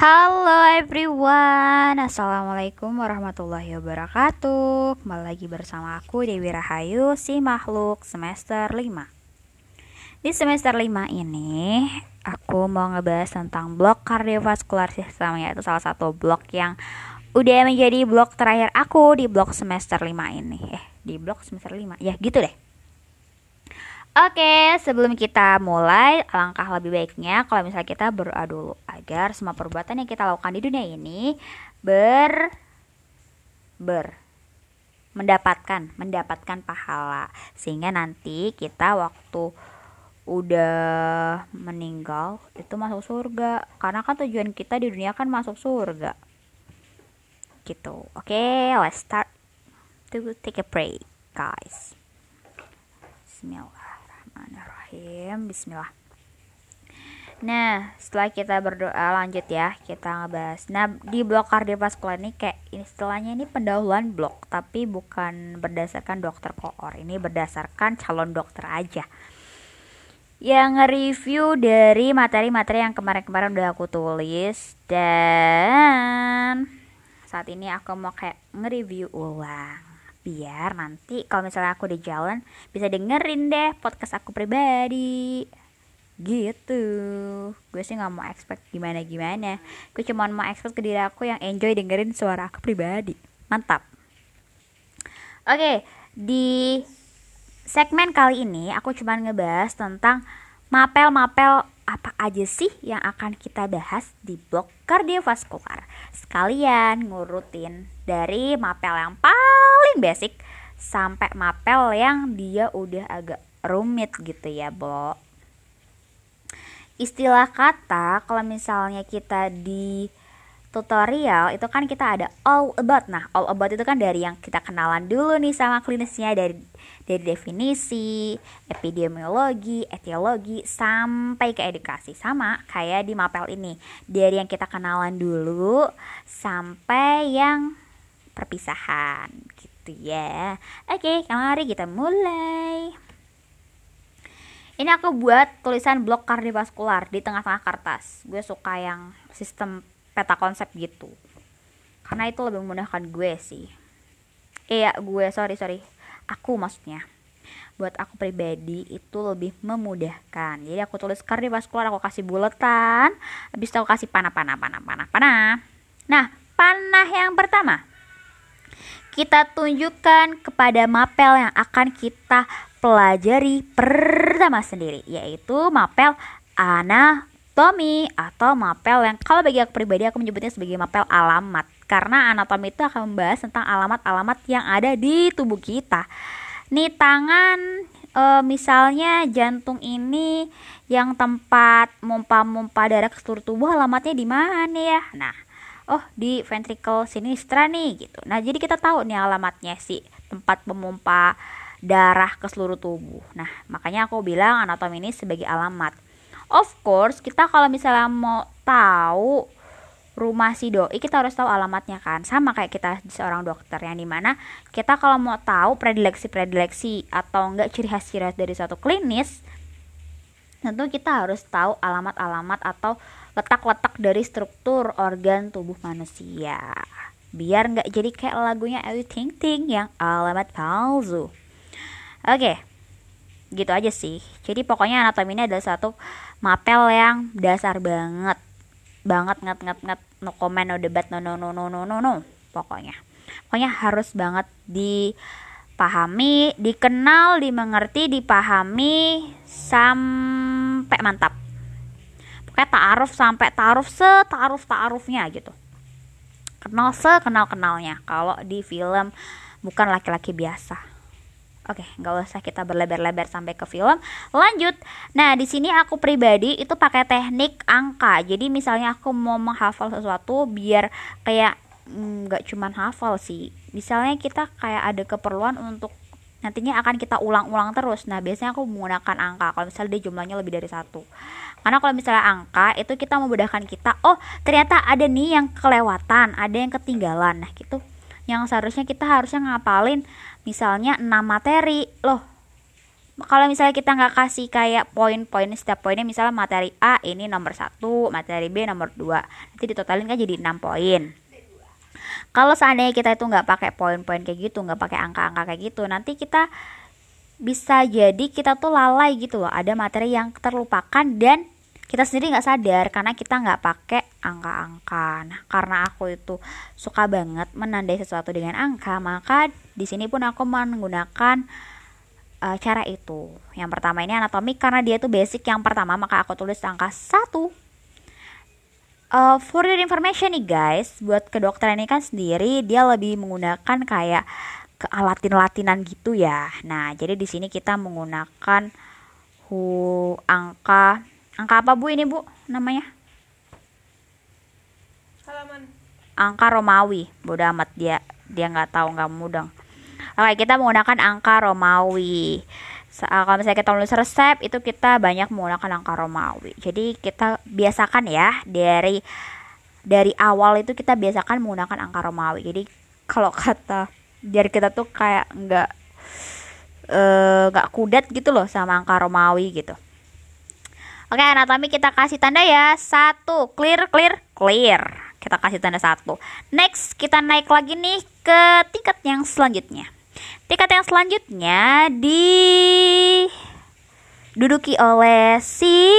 Halo everyone. Assalamualaikum warahmatullahi wabarakatuh. Kembali lagi bersama aku Dewi Rahayu Si makhluk semester 5 Di semester 5 ini Aku mau ngebahas tentang blok kardiovaskular sistem Yaitu salah satu blok yang Udah menjadi blok terakhir aku Di blok semester 5 ini. Eh di blok semester 5 Ya gitu deh Oke, sebelum kita mulai, alangkah lebih baiknya kalau misalnya kita berdoa dulu agar semua perbuatan yang kita lakukan di dunia ini ber ber mendapatkan mendapatkan pahala. Sehingga nanti kita waktu udah meninggal itu masuk surga. Karena kan tujuan kita di dunia kan masuk surga. Gitu. Oke okay, let's start. To take a break guys. Bismillah Bismillahirrahmanirrahim. Bismillah. Nah setelah kita berdoa lanjut ya Kita ngebahas. Nah di blok kardiovaskular ini kayak istilahnya ini pendahuluan blok Tapi bukan berdasarkan dokter koor. Ini berdasarkan calon dokter aja. Yang nge-review dari materi-materi yang kemarin-kemarin udah aku tulis dan saat ini aku mau kayak nge-review ulang biar nanti kalau misalnya aku di jalan bisa dengerin deh podcast aku pribadi. Gitu. Gue sih nggak mau expect gimana gimana gue cuma mau expect ke diri aku yang enjoy dengerin suara aku pribadi. Mantap. Oke di segmen kali ini aku cuma ngebahas tentang mapel-mapel apa aja sih yang akan kita bahas di blog kardiovaskular sekalian ngurutin dari mapel yang paling basic sampai mapel yang dia udah agak rumit gitu ya Bo istilah kata kalau misalnya kita di tutorial itu kan kita ada all about. Nah, all about itu kan dari yang kita kenalan dulu nih sama klinisnya dari dari definisi, epidemiologi, etiologi sampai ke edukasi sama kayak di mapel ini. Dari yang kita kenalan dulu sampai yang perpisahan gitu ya. Oke, mari kita mulai. Ini aku buat tulisan blok kardiovaskular di tengah-tengah kertas. Gue suka yang sistem peta konsep gitu. Karena itu lebih memudahkan gue sih. Iya gue sorry sorry. Aku maksudnya. Buat aku pribadi itu lebih memudahkan. Jadi aku tulis kardiovaskular aku kasih buletan. Habis itu aku kasih panah panah panah panah panah. Nah panah yang pertama kita tunjukkan kepada mapel yang akan kita pelajari pertama sendiri yaitu mapel ana anatomi atau mapel yang kalau bagi aku pribadi aku menyebutnya sebagai mapel alamat karena anatomi itu akan membahas tentang alamat-alamat yang ada di tubuh kita. Nih tangan e, misalnya jantung ini yang tempat mompa-mompa darah ke seluruh tubuh alamatnya di mana ya? Nah, oh di ventricle sinistra nih gitu. Nah, jadi kita tahu nih alamatnya sih tempat memompa darah ke seluruh tubuh. Nah, makanya aku bilang anatomi ini sebagai alamat of course kita kalau misalnya mau tahu rumah si doi kita harus tahu alamatnya kan sama kayak kita seorang dokter yang di mana kita kalau mau tahu predileksi predileksi atau enggak ciri khas ciri dari suatu klinis tentu kita harus tahu alamat-alamat atau letak-letak dari struktur organ tubuh manusia. Biar nggak jadi kayak lagunya Ayu Ting Ting yang alamat palsu. Oke gitu aja sih. Jadi pokoknya anatomi ini adalah satu mapel yang dasar banget. Banget nget nget nget. No comment no debat no no no no no no no. Pokoknya. Pokoknya harus banget dipahami dikenal dimengerti dipahami sampai mantap pokoknya taaruf sampai taaruf setaaruf taarufnya gitu kenal sekenal kenalnya kalau di film bukan laki-laki biasa Oke, nggak usah kita berlebar-lebar sampai ke film. Lanjut. Nah, di sini aku pribadi itu pakai teknik angka. Jadi misalnya aku mau menghafal sesuatu biar kayak mm, nggak mm, cuman hafal sih. Misalnya kita kayak ada keperluan untuk nantinya akan kita ulang-ulang terus. Nah, biasanya aku menggunakan angka kalau misalnya dia jumlahnya lebih dari satu. Karena kalau misalnya angka itu kita memudahkan kita, oh ternyata ada nih yang kelewatan, ada yang ketinggalan. Nah, gitu. Yang seharusnya kita harusnya ngapalin misalnya 6 materi loh kalau misalnya kita nggak kasih kayak poin-poin setiap poinnya misalnya materi A ini nomor satu materi B nomor dua nanti ditotalin kan jadi 6 poin kalau seandainya kita itu nggak pakai poin-poin kayak gitu nggak pakai angka-angka kayak gitu nanti kita bisa jadi kita tuh lalai gitu loh ada materi yang terlupakan dan kita sendiri nggak sadar karena kita nggak pakai angka-angka. Nah, karena aku itu suka banget menandai sesuatu dengan angka, maka di sini pun aku menggunakan uh, cara itu. Yang pertama ini anatomi karena dia itu basic yang pertama, maka aku tulis angka 1. Uh, for your information nih guys, buat kedokteran ini kan sendiri dia lebih menggunakan kayak ke latin-latinan gitu ya. Nah, jadi di sini kita menggunakan hu angka Angka apa Bu ini Bu namanya? Halaman. Angka Romawi. Bodoh amat dia dia nggak tahu nggak mudeng. Oke kita menggunakan angka Romawi. Uh, kalau misalnya kita nulis resep itu kita banyak menggunakan angka Romawi. Jadi kita biasakan ya dari dari awal itu kita biasakan menggunakan angka Romawi. Jadi kalau kata biar kita tuh kayak nggak eh, nggak uh, kudat gitu loh sama angka Romawi gitu. Oke, anatomi kita kasih tanda ya. Satu, clear, clear, clear. Kita kasih tanda satu. Next, kita naik lagi nih ke tingkat yang selanjutnya. Tingkat yang selanjutnya diduduki oleh si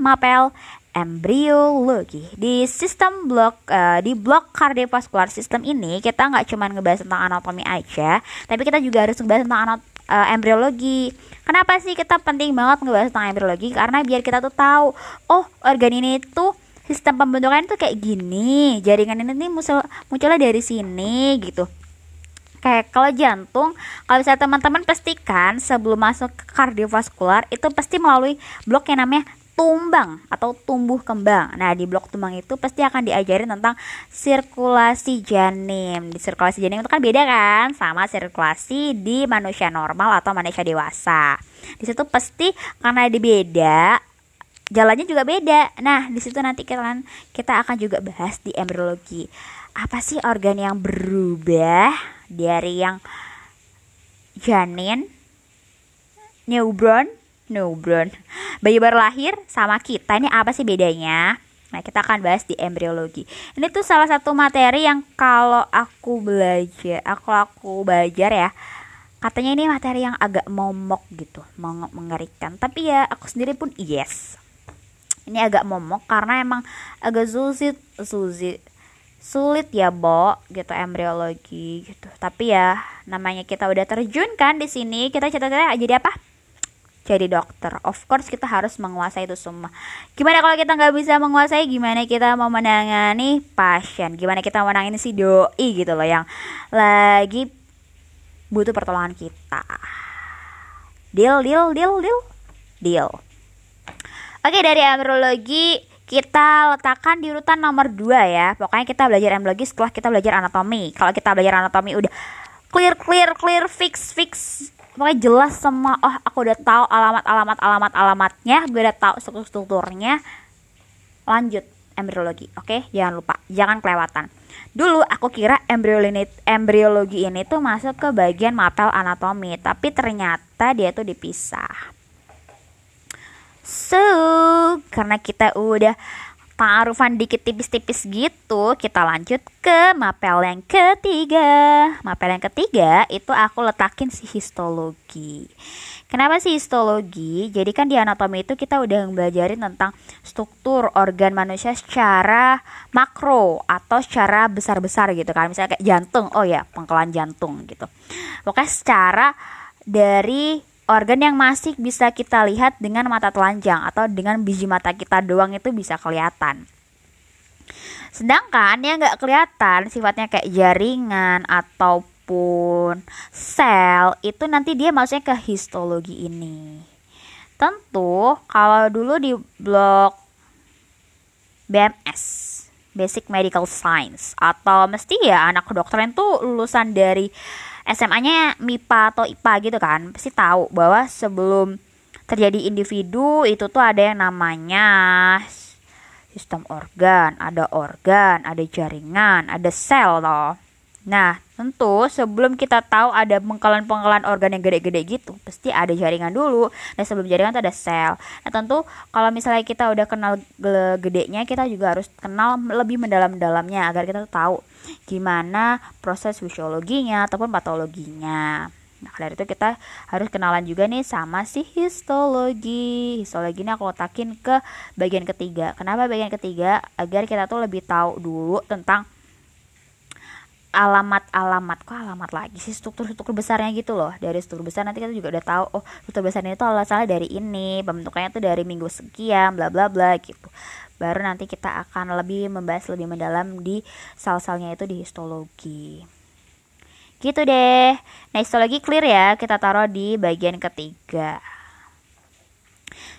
mapel embryologi di sistem blok uh, di blok kardiovaskular sistem ini kita nggak cuma ngebahas tentang anatomi aja tapi kita juga harus ngebahas tentang anat uh, embryologi Kenapa sih kita penting banget ngebahas tentang embriologi? Karena biar kita tuh tahu, oh organ ini tuh sistem pembentukan tuh kayak gini, jaringan ini nih muncul munculnya dari sini gitu. Kayak kalau jantung, kalau misalnya teman-teman pastikan sebelum masuk ke kardiovaskular itu pasti melalui blok yang namanya tumbang atau tumbuh kembang. Nah, di blok tumbang itu pasti akan diajarin tentang sirkulasi janin. Di sirkulasi janin itu kan beda kan sama sirkulasi di manusia normal atau manusia dewasa. Di situ pasti karena ada beda, jalannya juga beda. Nah, di situ nanti kita kita akan juga bahas di embriologi. Apa sih organ yang berubah dari yang janin, newborn, newborn bayi baru lahir sama kita ini apa sih bedanya Nah, kita akan bahas di embriologi. Ini tuh salah satu materi yang kalau aku belajar, aku aku belajar ya, katanya ini materi yang agak momok gitu, mengerikan. Tapi ya aku sendiri pun yes. Ini agak momok karena emang agak sulit, sulit, sulit ya, Bo, gitu embriologi gitu. Tapi ya namanya kita udah terjun kan di sini, kita cita-cita jadi apa? Jadi dokter. Of course kita harus menguasai itu semua. Gimana kalau kita nggak bisa menguasai? Gimana kita mau menangani pasien? Gimana kita menangani si doi gitu loh yang lagi butuh pertolongan kita. Deal, deal, deal, deal, deal. Oke dari embriologi kita letakkan di urutan nomor 2 ya. Pokoknya kita belajar embriologi setelah kita belajar anatomi. Kalau kita belajar anatomi udah clear, clear, clear, pokoknya jelas semua oh aku udah tahu alamat alamat alamat alamatnya gue udah tahu struktur strukturnya lanjut embriologi oke? Okay? jangan lupa jangan kelewatan. Dulu aku kira embriologi ini tuh masuk ke bagian mapel anatomi tapi ternyata dia tuh dipisah. So karena kita udah ta'arufan dikit tipis-tipis gitu, kita lanjut ke mapel yang ketiga. Mapel yang ketiga itu aku letakin si histologi. Kenapa sih histologi? Jadi kan di anatomi itu kita udah belajarin tentang struktur organ manusia secara makro atau secara besar-besar gitu kan. Misalnya kayak jantung, oh ya pangkalan jantung gitu. Pokoknya secara dari organ yang masih bisa kita lihat dengan mata telanjang atau dengan biji mata kita doang itu bisa kelihatan. Sedangkan yang nggak kelihatan sifatnya kayak jaringan ataupun sel itu nanti dia maksudnya ke histologi ini. Tentu kalau dulu di blok BMS Basic Medical Science atau mesti ya anak kedokteran tuh lulusan dari SMA-nya MIPA atau IPA gitu kan pasti tahu bahwa sebelum terjadi individu itu tuh ada yang namanya sistem organ, ada organ, ada jaringan, ada sel loh. Nah, tentu sebelum kita tahu ada pengkalan-pengkalan organ yang gede-gede gitu, pasti ada jaringan dulu. Dan sebelum jaringan itu ada sel. Nah, tentu kalau misalnya kita udah kenal gedenya, kita juga harus kenal lebih mendalam-dalamnya agar kita tahu gimana proses fisiologinya ataupun patologinya. Nah, dari itu kita harus kenalan juga nih sama si histologi. Histologi ini aku letakin ke bagian ketiga. Kenapa bagian ketiga? Agar kita tuh lebih tahu dulu tentang alamat-alamat. Kok alamat lagi sih? Struktur-struktur besarnya gitu loh. Dari struktur besar nanti kita juga udah tahu oh struktur besarnya itu asalnya dari ini pembentukannya itu dari minggu sekian bla bla bla gitu. Baru nanti kita akan lebih membahas lebih mendalam di sel-selnya itu di histologi. Gitu deh. Nah histologi clear ya. Kita taruh di bagian ketiga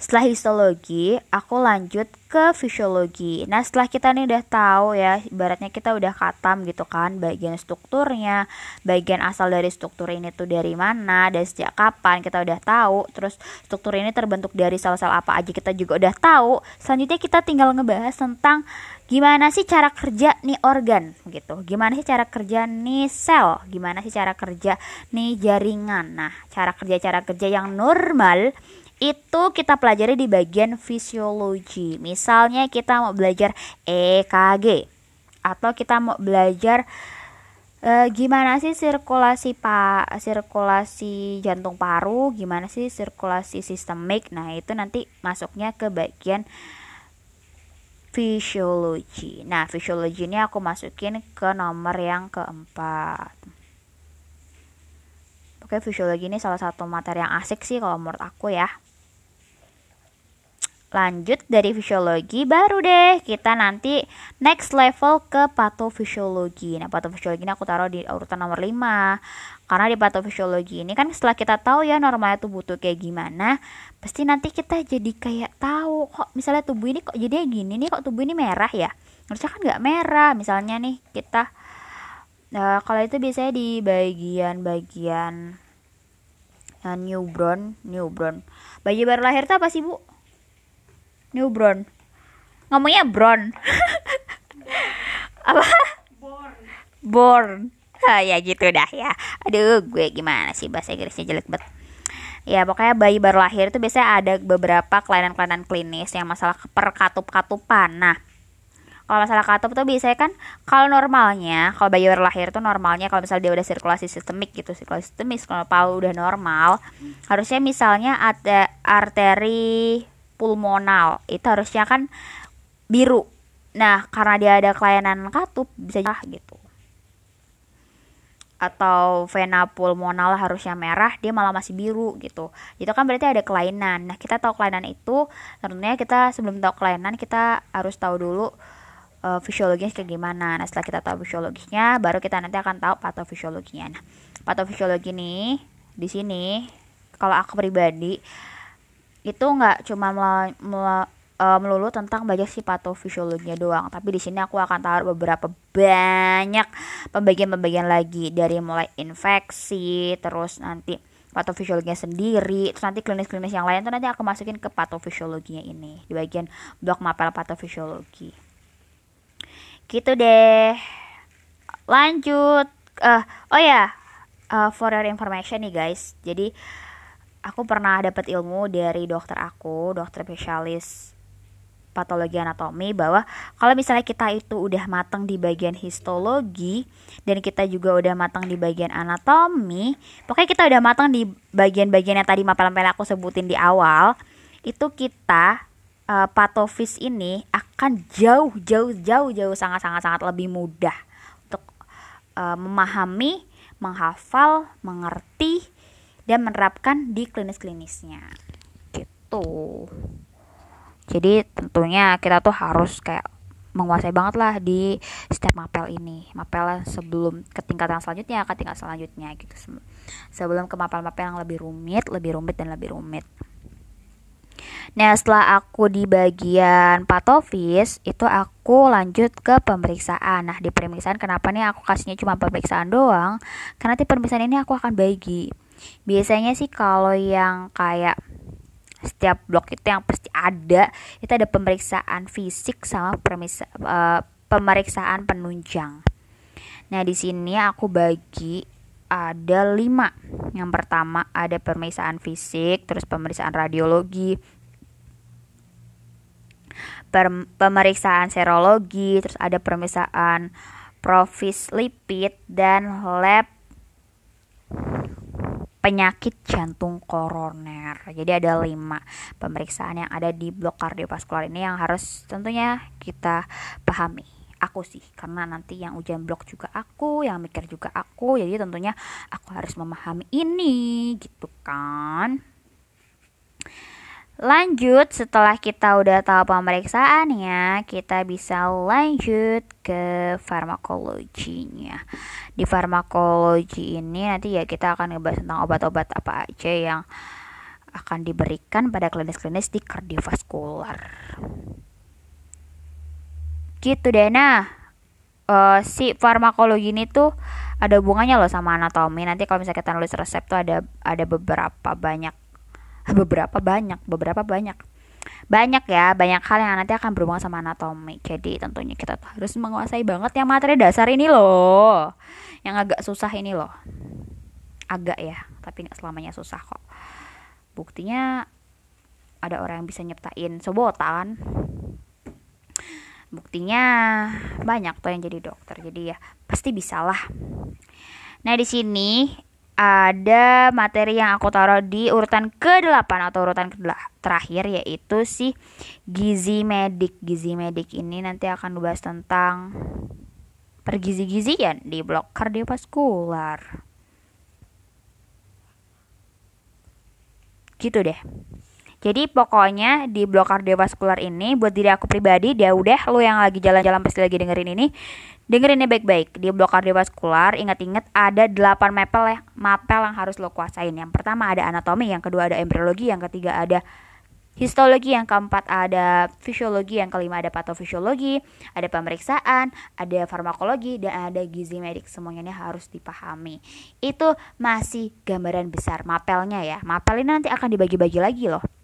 setelah histologi, aku lanjut ke fisiologi. Nah, setelah kita nih udah tahu ya, ibaratnya kita udah katam gitu kan, bagian strukturnya, bagian asal dari struktur ini tuh dari mana, dan sejak kapan kita udah tahu, terus struktur ini terbentuk dari sel-sel apa aja kita juga udah tahu. Selanjutnya kita tinggal ngebahas tentang gimana sih cara kerja nih organ gitu gimana sih cara kerja nih sel gimana sih cara kerja nih jaringan nah cara kerja cara kerja yang normal itu kita pelajari di bagian fisiologi. Misalnya kita mau belajar EKG atau kita mau belajar e, gimana sih sirkulasi pak sirkulasi jantung paru, gimana sih sirkulasi sistemik. Nah, itu nanti masuknya ke bagian fisiologi. Nah, fisiologi ini aku masukin ke nomor yang keempat. Oke, fisiologi ini salah satu materi yang asik sih kalau menurut aku ya lanjut dari fisiologi baru deh. Kita nanti next level ke patofisiologi. Nah patofisiologi ini aku taruh di urutan nomor 5 karena di patofisiologi ini kan setelah kita tahu ya normalnya tubuh tuh kayak gimana pasti nanti kita jadi kayak tahu kok misalnya tubuh ini kok jadi gini nih kok tubuh ini merah ya? Harusnya kan nggak merah. Misalnya nih kita nah, kalau itu biasanya di bagian-bagian uh, newborn newborn bayi baru lahir tuh apa sih bu newborn ngomongnya brown. Apa? Born. Born ah, ya gitu dah ya. Aduh gue gimana sih bahasa Inggrisnya jelek banget. Ya pokoknya bayi baru lahir itu biasanya ada beberapa kelainan-kelainan klinis yang masalah perkatup-katupan. Nah kalau masalah katup tuh biasanya kan kalau normalnya kalau bayi baru lahir tuh normalnya kalau misalnya dia udah sirkulasi sistemik gitu sirkulasi sistemik kalau paru udah normal harusnya misalnya ada arteri pulmonal. Itu harusnya kan biru. Nah karena dia ada kelainan katup bisa jadi gitu. Atau vena pulmonal harusnya merah dia malah masih biru gitu. Itu kan berarti ada kelainan. Nah kita tahu kelainan itu tentunya kita sebelum tahu kelainan kita harus tahu dulu uh, fisiologinya kayak gimana. Nah setelah kita tahu fisiologinya baru kita nanti akan tahu patofisiologinya. Nah patofisiologi nih di sini kalau aku pribadi itu nggak cuma uh, melulu tentang baca si patofisiologinya doang. Tapi di sini aku akan taruh beberapa banyak pembagian-pembagian lagi. Dari mulai infeksi terus nanti patofisiologinya sendiri terus nanti klinis-klinis yang lain tuh nanti aku masukin ke patofisiologinya ini. Di bagian blok mapel patofisiologi. Gitu deh. Lanjut. Uh, oh ya uh, for your information nih guys. Jadi aku pernah dapat ilmu dari dokter aku, dokter spesialis patologi anatomi bahwa kalau misalnya kita itu udah matang di bagian histologi dan kita juga udah matang di bagian anatomi, pokoknya kita udah matang di bagian-bagian yang tadi mapel-mapel aku sebutin di awal, itu kita uh, patofis ini akan jauh jauh jauh jauh sangat sangat sangat lebih mudah untuk uh, memahami, menghafal, mengerti dan menerapkan di klinis-klinisnya. Gitu. Jadi tentunya kita tuh harus kayak menguasai banget lah di setiap mapel ini. Mapel sebelum ke tingkatan selanjutnya ke tingkat selanjutnya gitu. Sebelum ke mapel-mapel yang lebih rumit lebih rumit dan lebih rumit. Nah setelah aku di bagian patofis itu aku lanjut ke pemeriksaan. Nah di pemeriksaan kenapa nih aku kasihnya cuma pemeriksaan doang? Karena di pemeriksaan ini aku akan bagi biasanya sih kalau yang kayak setiap blok itu yang pasti ada itu ada pemeriksaan fisik sama permisa, uh, pemeriksaan penunjang Nah, di sini aku bagi ada lima. Yang pertama ada pemeriksaan fisik, terus pemeriksaan radiologi, pemeriksaan serologi, terus ada pemeriksaan profis lipid dan lab penyakit jantung koroner. Jadi ada lima pemeriksaan yang ada di blok kardiovaskular ini yang harus tentunya kita pahami. Aku sih, karena nanti yang ujian blok juga aku, yang mikir juga aku, jadi tentunya aku harus memahami ini, gitu kan. Lanjut, setelah kita udah tahu pemeriksaannya, kita bisa lanjut ke farmakologinya. Di farmakologi ini nanti ya kita akan ngebahas tentang obat-obat apa aja yang akan diberikan pada klinis-klinis di kardiovaskular. Gitu deh. Nah, uh, si farmakologi ini tuh ada hubungannya loh sama anatomi. Nanti kalau misalnya kita nulis resep tuh ada ada beberapa banyak beberapa banyak beberapa banyak. Banyak ya banyak hal yang nanti akan berhubungan sama anatomi. Jadi tentunya kita harus menguasai banget yang materi dasar ini loh. Yang agak susah ini loh. Agak ya tapi nggak selamanya susah kok. Buktinya ada orang yang bisa nyiptain sebota kan buktinya banyak tuh yang jadi dokter. Jadi ya pasti bisalah nah di sini ada materi yang aku taruh di urutan ke-8 atau urutan ke terakhir yaitu si gizi medik. Gizi medik ini nanti akan dibahas tentang pergizi-gizian di blok kardiovaskular. Gitu deh. Jadi pokoknya di blok kardiovaskular ini buat diri aku pribadi dia udah lo yang lagi jalan-jalan pasti lagi dengerin ini dengerin ini baik-baik. Di blok kardiovaskular ingat-ingat ada 8 mapel ya mapel yang harus lo kuasain. Yang pertama ada anatomi yang kedua ada embriologi yang ketiga ada histologi yang keempat ada fisiologi yang kelima ada patofisiologi ada pemeriksaan ada farmakologi dan ada gizi medik. Semuanya ini harus dipahami. Itu masih gambaran besar mapelnya ya. Mapel ini nanti akan dibagi-bagi lagi loh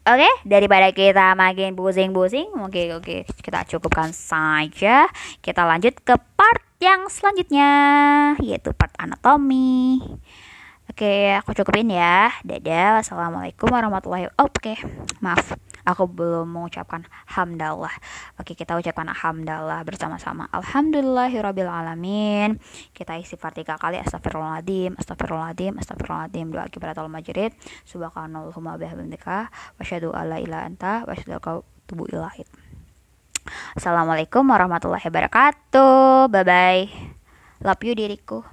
Oke, okay, daripada kita makin pusing-pusing, mungkin oke okay, kita cukupkan saja. Kita lanjut ke part yang selanjutnya, yaitu part anatomi. Oke, aku cukupin ya. Dadah. Wassalamualaikum warahmatullahi wabarakatuh. Oke, maaf aku belum mengucapkan hamdallah. Oke, kita ucapkan hamdallah bersama-sama. Alhamdulillahirabbil Kita istighfar tiga kali astagfirullahaladzim, astagfirullahaladzim, astagfirullahaladzim. Doa kibaratul majrid. Subhanallahumma bihamdika wa syahadu alla ilaha anta wa syahadu tubuh ilahid. Assalamualaikum warahmatullahi wabarakatuh. Bye bye. Love you diriku.